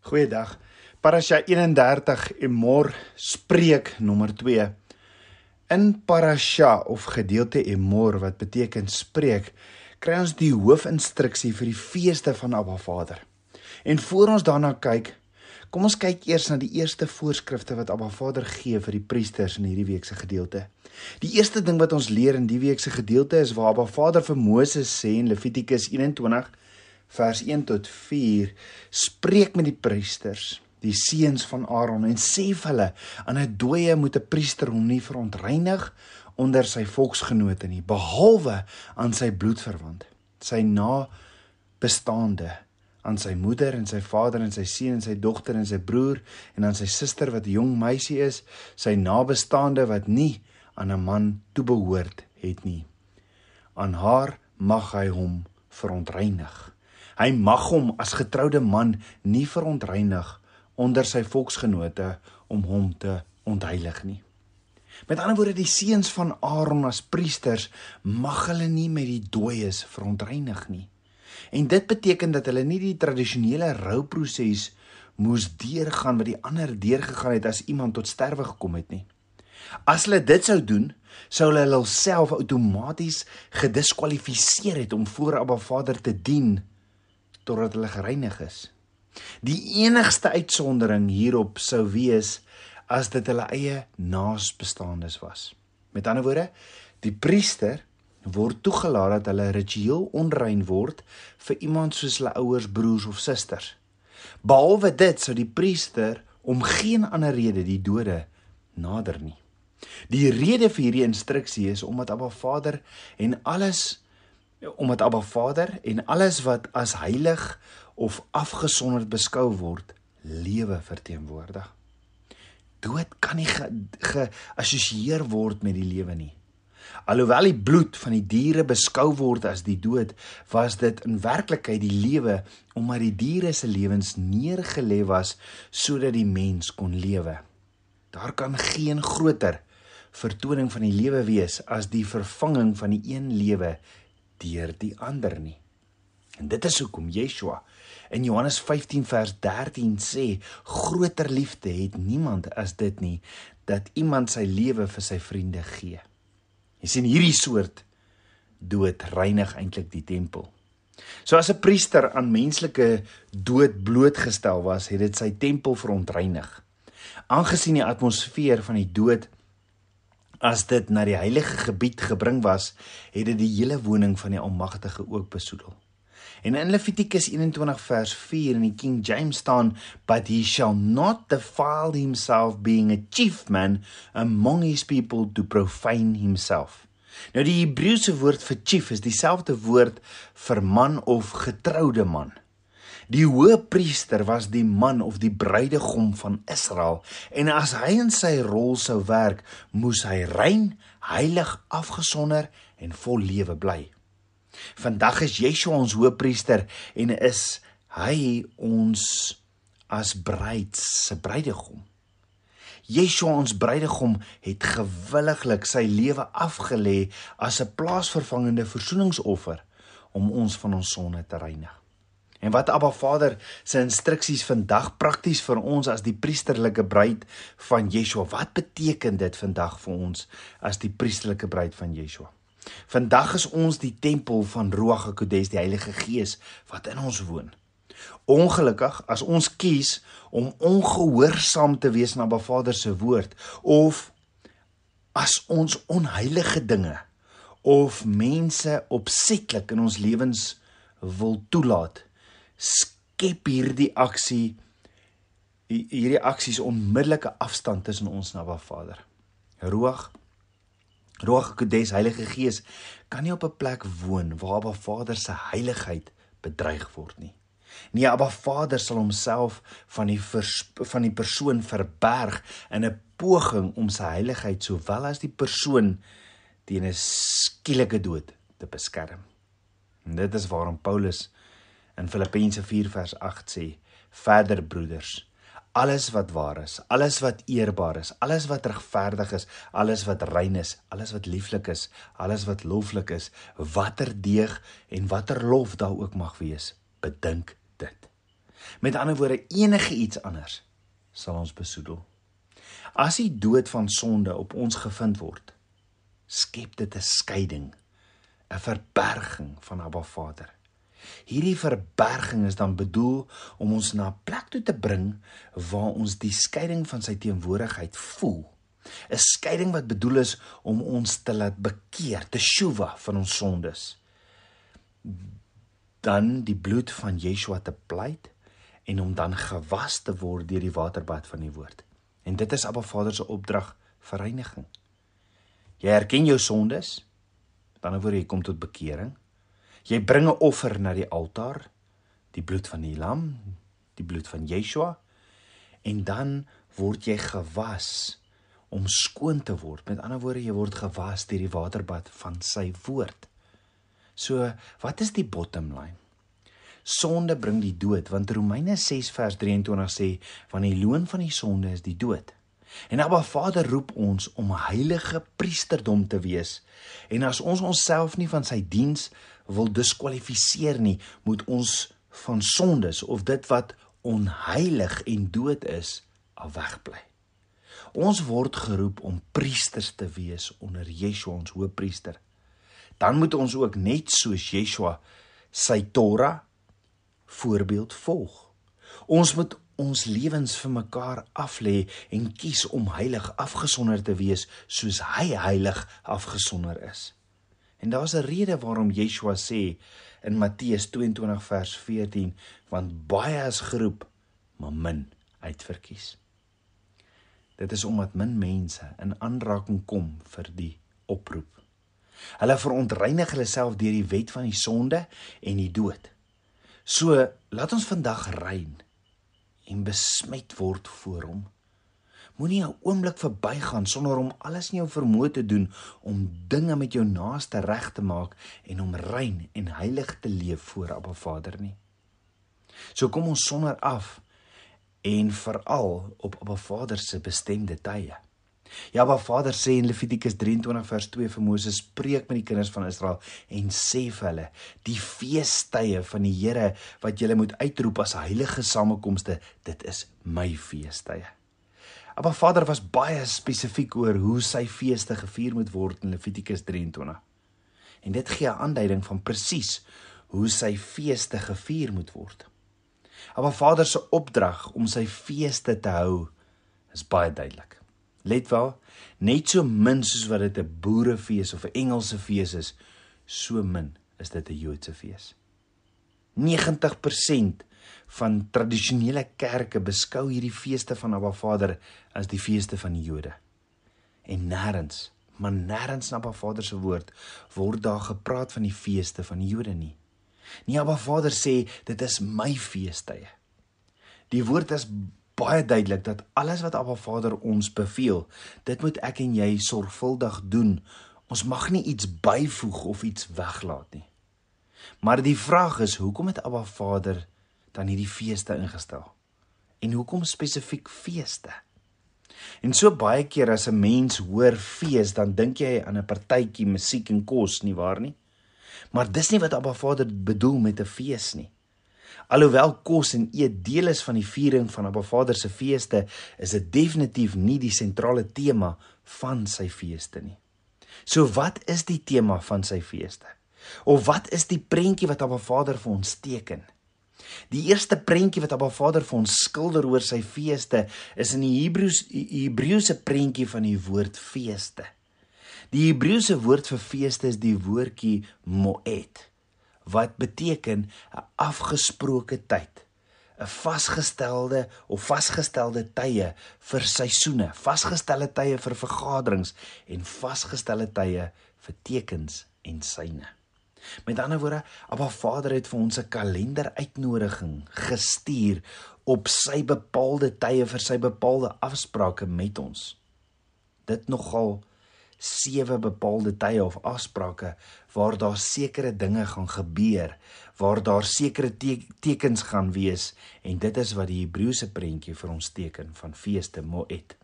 Goeiedag. Parasha 31 Emor spreek nommer 2. In Parasha of gedeelte Emor wat beteken spreek, kry ons die hoofinstruksie vir die feeste van Abba Vader. En voor ons daarna kyk, kom ons kyk eers na die eerste voorskrifte wat Abba Vader gee vir die priesters in hierdie week se gedeelte. Die eerste ding wat ons leer in die week se gedeelte is waar Abba Vader vir Moses sê in Levitikus 21 vers 1 tot 4 spreek met die priesters die seuns van Aaron en sê vir hulle aan 'n dooie moet 'n priester hom nie verontreinig onder sy volksgenote nie behalwe aan sy bloedverwant sy na bestaande aan sy moeder en sy vader en sy seun en sy dogter en sy broer en aan sy suster wat 'n jong meisie is sy nabestaande wat nie aan 'n man toebehoort het nie. Aan haar mag hy hom verontreinig Hy mag hom as getroude man nie verontreinig onder sy volksgenote om hom te ontheilig nie. Met ander woorde, die seuns van Aaron as priesters mag hulle nie met die dooies verontreinig nie. En dit beteken dat hulle nie die tradisionele rouproses moes deurgaan wat die ander deurgegaan het as iemand tot sterwe gekom het nie. As hulle dit sou doen, sou hulle hulself outomaties gediskwalifiseer het om voor Abba Vader te dien totdat hulle gereinig is. Die enigste uitsondering hierop sou wees as dit hulle eie naasbestaandes was. Met ander woorde, die priester word toegelaat dat hulle ritueel onrein word vir iemand soos hulle ouers, broers of susters. Behalwe dit sou die priester om geen ander rede die dode nader nie. Die rede vir hierdie instruksie is omdat Abba Vader en alles omdat Abba Vader en alles wat as heilig of afgesonderd beskou word, lewe verteenwoordig. Dood kan nie geassosieer ge word met die lewe nie. Alhoewel die bloed van die diere beskou word as die dood, was dit in werklikheid die lewe omdat die diere se lewens neergelê was sodat die mens kon lewe. Daar kan geen groter vertoning van die lewe wees as die vervanging van die een lewe deur die ander nie. En dit is hoekom Yeshua in Johannes 15 vers 13 sê: "Groter liefde het niemand as dit nie dat iemand sy lewe vir sy vriende gee." Jy sien hierdie soort dood reinig eintlik die tempel. So as 'n priester aan menslike dood blootgestel was, het dit sy tempel verontreinig. Aangesien die atmosfeer van die dood As dit na die heilige gebied gebring was, het dit die hele woning van die Almagtige ook besoedel. En in Levitikus 21 vers 4 in die King James staan, "But he shall not defile himself being a chief man among his people to profane himself." Nou die Hebreëse woord vir chief is dieselfde woord vir man of getroude man. Die hoëpriester was die man of die bruidegom van Israel en as hy in sy rol sou werk, moes hy rein, heilig, afgesonder en vol lewe bly. Vandag is Yeshua ons hoëpriester en is hy ons as bruid se bruidegom. Yeshua ons bruidegom het gewilliglik sy lewe afgelê as 'n plaasvervangende verzoeningsoffer om ons van ons sonde te reinig. En wat Abba Vader se instruksies vandag prakties vir ons as die priesterlike bruid van Yeshua. Wat beteken dit vandag vir ons as die priesterlike bruid van Yeshua? Vandag is ons die tempel van Ruach HaKodes, die Heilige Gees wat in ons woon. Ongelukkig as ons kies om ongehoorsaam te wees na Abba Vader se woord of as ons onheilige dinge of mense opsetlik in ons lewens wil toelaat skep hierdie aksie hierdie aksies onmiddellike afstand tussen ons en Abba Vader. Roog Roog Kodes Heilige Gees kan nie op 'n plek woon waar Abba Vader se heiligheid bedreig word nie. Nee, Abba Vader sal homself van die van die persoon verberg in 'n poging om sy heiligheid sowel as die persoon teen 'n skielike dood te beskerm. En dit is waarom Paulus in Filippense 4 vers 8 sê: "Verder broeders, alles wat waar is, alles wat eerbaar is, alles wat regverdig is, alles wat rein is, alles wat lieflik is, alles wat loflik is, watter deeg en watter lof daar ook mag wees, bedink dit." Met ander woorde, enige iets anders sal ons besoedel. As die dood van sonde op ons gevind word, skep dit 'n skeiding, 'n verberging van Abba Vader. Hierdie verberging is dan bedoel om ons na 'n plek toe te bring waar ons die skeiding van sy teenwoordigheid voel. 'n Skeiding wat bedoel is om ons te laat bekeer, te shuva van ons sondes. Dan die bloed van Yeshua te pleit en om dan gewas te word deur die waterbad van die woord. En dit is Abba Vader se opdrag vir reiniging. Jy erken jou sondes, dan word jy kom tot bekering. Jy bring 'n offer na die altaar, die bloed van die lam, die bloed van Yeshua, en dan word jy gewas om skoon te word. Met ander woorde, jy word gewas deur die waterbad van sy woord. So, wat is die bottom line? Sonde bring die dood, want Romeine 6 vers 23 sê, want die loon van die sonde is die dood. En Abba Vader roep ons om heilige priesterdom te wees. En as ons onsself nie van sy diens wil diskwalifiseer nie, moet ons van sondes of dit wat onheilig en dood is, afwegbly. Ons word geroep om priesters te wees onder Yeshua ons hoëpriester. Dan moet ons ook net soos Yeshua sy Torah voorbeeld volg. Ons moet ons lewens vir mekaar aflê en kies om heilig afgesonder te wees soos hy heilig afgesonder is. En daar's 'n rede waarom Yeshua sê in Matteus 22 vers 14, want baie is geroep, maar min uitverkies. Dit is omdat min mense in aanraking kom vir die oproep. Hulle verontreinig hulle self deur die wet van die sonde en die dood. So, laat ons vandag rein en besmet word voor hom. Moenie 'n oomblik verbygaan sonder om alles in jou vermoë te doen om dinge met jou naaste reg te maak en om rein en heilig te leef voor Abba Vader nie. So kom ons sonder af en veral op Abba Vader se bestemde tye. Ja, Abba Vader sê in Levitikus 23 vers 2 vir Moses: "Spreek met die kinders van Israel en sê vir hulle: Die feestydde van die Here wat julle moet uitroep as heilige samekomste, dit is my feestydde." Maar Vader was baie spesifiek oor hoe sy feeste gevier moet word in Levitikus 23. En dit gee 'n aanduiding van presies hoe sy feeste gevier moet word. Maar Vader se opdrag om sy feeste te hou is baie duidelik. Let wel, net so min soos wat dit 'n boerefees of 'n Engelse fees is, so min is dit 'n Joodse fees. 90% van tradisionele kerke beskou hierdie feeste van Abba Vader as die feeste van die Jode. En nêrens, maar nêrens in Abba Vader se woord word daar gepraat van die feeste van die Jode nie. Nie Abba Vader sê dit is my feestydde. Die woord is baie duidelik dat alles wat Abba Vader ons beveel, dit moet ek en jy sorgvuldig doen. Ons mag nie iets byvoeg of iets weglaat nie. Maar die vraag is, hoekom het Abba Vader dan hierdie feeste ingestel? En hoekom spesifiek feeste? En so baie keer as 'n mens hoor fees, dan dink jy aan 'n partytjie musiek en kos, nie waar nie? Maar dis nie wat Abba Vader bedoel met 'n fees nie. Alhoewel kos en eet deel is van die viering van Abba Vader se feeste, is dit definitief nie die sentrale tema van sy feeste nie. So wat is die tema van sy feeste? Of wat is die prentjie wat Abba Vader vir ons teken? Die eerste prentjie wat Abba Vader vir ons skilder oor sy feeste is in die Hebreëse Hebreëse prentjie van die woord feeste. Die Hebreëse woord vir feeste is die woordjie moed wat beteken 'n afgesproke tyd, 'n vasgestelde of vasgestelde tye vir seisoene, vasgestelde tye vir vergaderings en vasgestelde tye vir tekens en syne. Met ander woorde, Abba Vader het vir ons 'n kalender uitnodiging gestuur op sy bepaalde tye vir sy bepaalde afsprake met ons. Dit nogal sewe bepaalde tye of afsprake waar daar sekere dinge gaan gebeur, waar daar sekere te tekens gaan wees en dit is wat die Hebreëse prentjie vir ons teken van feeste Moed.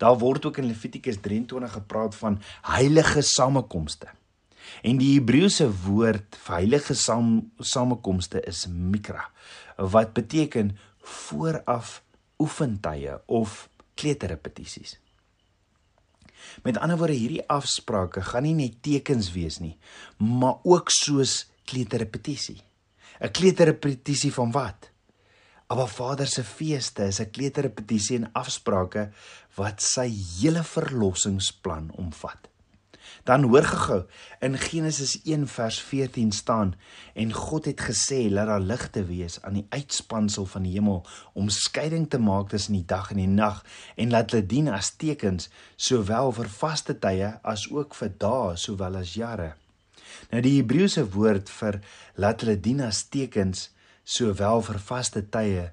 Daar word ook in Levitikus 23 gepraat van heilige samekomste. En die Hebreëse woord vir heilige saam, samekomste is mikra wat beteken vooraf oefentye of kleuterrepetisies. Met ander woorde hierdie afsprake gaan nie net tekens wees nie, maar ook soos kleuterrepetisie. 'n Kleuterrepetisie van wat? Abba Vader se feeste is 'n kleuterrepetisie en afsprake wat sy hele verlossingsplan omvat. Dan hoor gehou in Genesis 1 vers 14 staan en God het gesê laat daar ligte wees aan die uitspansel van die hemel om skeiding te maak tussen die dag en die nag en laat dit dien as tekens sowel vir vaste tye as ook vir dae sowel as jare. Nou die Hebreëse woord vir laat hulle dien as tekens sowel vir vaste tye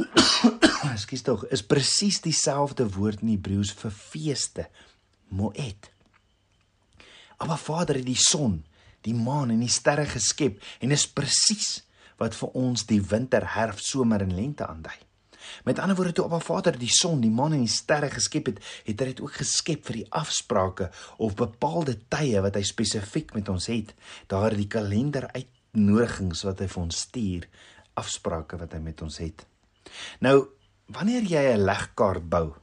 Ekskuus tog, is presies dieselfde woord in Hebreëus vir feeste Moed. Maar Vader het die son, die maan en die sterre geskep en is presies wat vir ons die winter, herfs, somer en lente aandui. Met ander woorde toe Abba Vader die son, die maan en die sterre geskep het, het hy dit ook geskep vir die afsprake of bepaalde tye wat hy spesifiek met ons het. Daar die kalender uitnodigings wat hy vir ons stuur, afsprake wat hy met ons het. Nou, wanneer jy 'n legkaart bou,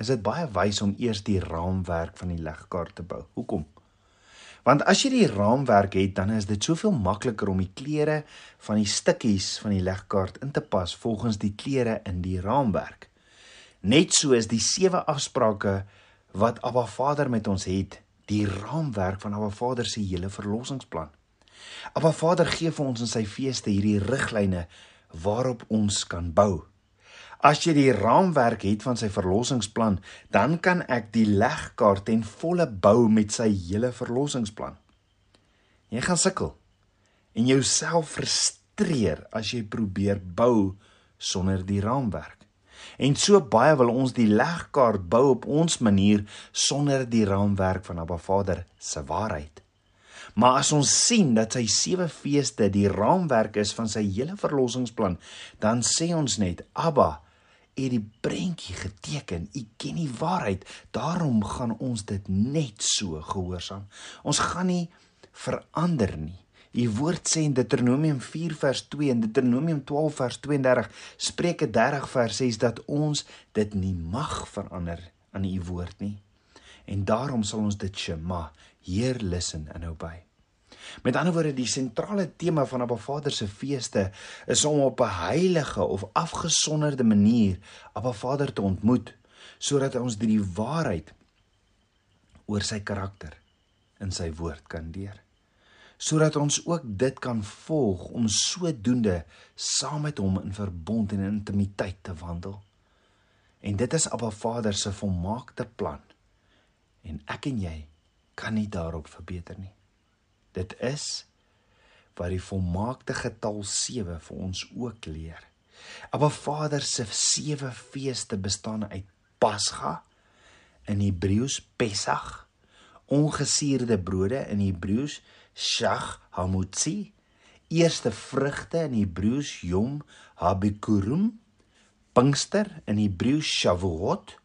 is dit baie wys om eers die raamwerk van die legkaart te bou. Hoekom? Want as jy die raamwerk het, dan is dit soveel makliker om die kleure van die stukkies van die legkaart in te pas volgens die kleure in die raamwerk. Net so is die sewe afsprake wat Abba Vader met ons het, die raamwerk van Abba Vader se hele verlossingsplan. Abba Vader gee vir ons in sy feeste hierdie riglyne waarop ons kan bou. As jy die raamwerk het van sy verlossingsplan, dan kan ek die legkaart ten volle bou met sy hele verlossingsplan. Jy gaan sukkel en jouself frustreer as jy probeer bou sonder die raamwerk. En so baie wil ons die legkaart bou op ons manier sonder die raamwerk van Abba Vader se waarheid. Maar as ons sien dat sy sewe feeste die raamwerk is van sy hele verlossingsplan, dan sê ons net Abba het die prentjie geteken. U ken die waarheid. Daarom gaan ons dit net so gehoorsaam. Ons gaan nie verander nie. U woord sê in Deuteronomium 4 vers 2 en Deuteronomium 12 vers 32, Spreuke 30 vers 6 dat ons dit nie mag verander aan u woord nie. En daarom sal ons dit shema, Heer listen en obey. Met ander woorde, die sentrale tema van Abba Vader se feeste is om op 'n heilige of afgesonderde manier Abba Vader te ontmoet sodat ons die waarheid oor sy karakter in sy woord kan leer. Sodat ons ook dit kan volg om sodoende saam met hom in verbond en in intimiteit te wandel. En dit is Abba Vader se volmaakte plan. En ek en jy kan nie daarop verbeter nie. Dit is wat die volmaakte getal 7 vir ons ook leer. Abba Vader se sewe feeste bestaan uit Pasga in Hebreëus Pesach, ongesuurde brode in Hebreëus Shach Hamutzi, eerste vrugte in Hebreëus Yom HaBikurim, Pinkster in Hebreëus Shavuot,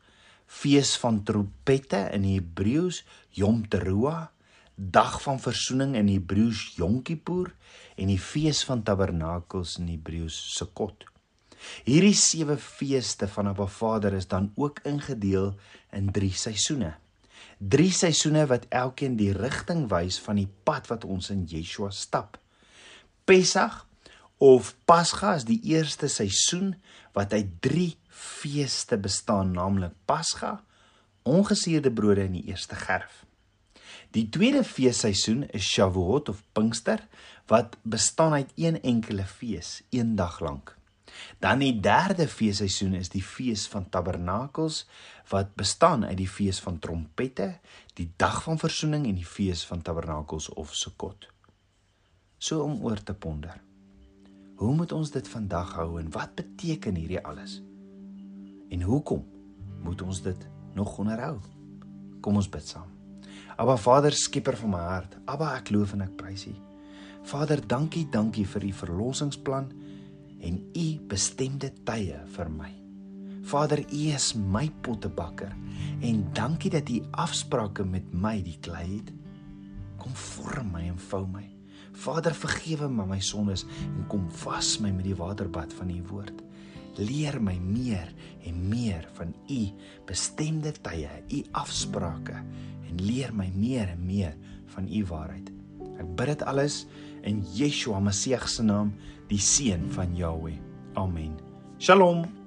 fees van trompette in Hebreëus Yom Teruah dag van verzoening in Hebreëus Yom Kippur en die fees van tabernakels in Hebreëus Sukkot. Hierdie sewe feeste van Abba Vader is dan ook ingedeel in 3 seisoene. 3 seisoene wat elkeen die rigting wys van die pad wat ons in Yeshua stap. Pessach of Pasga is die eerste seisoen wat uit 3 feeste bestaan, naamlik Pasga, ongesuurde brode in die eerste gerf. Die tweede feesseisoen is Shavuot of Pinkster wat bestaan uit een enkele fees, een dag lank. Dan die derde feesseisoen is die fees van Tabernakels wat bestaan uit die fees van trompette, die dag van verzoening en die fees van Tabernakels of Sukkot. So om oor te ponder. Hoe moet ons dit vandag hou en wat beteken hierdie alles? En hoekom moet ons dit nog onderhou? Kom ons bid saam. Aba Vader, skieper van my hart. Aba, ek loof en ek prys U. Vader, dankie, dankie vir U verlossingsplan en U bestemde tye vir my. Vader, U is my pottebakker en dankie dat U afsprake met my die klei het. Kom vorm my en vou my. Vader, vergewe my my sondes en kom was my met die waterbad van u woord. Leer my meer en meer van u bestemde tye, u afsprake en leer my meer en meer van u waarheid. Ek bid dit alles in Yeshua Messie se naam, die seun van Jahweh. Amen. Shalom.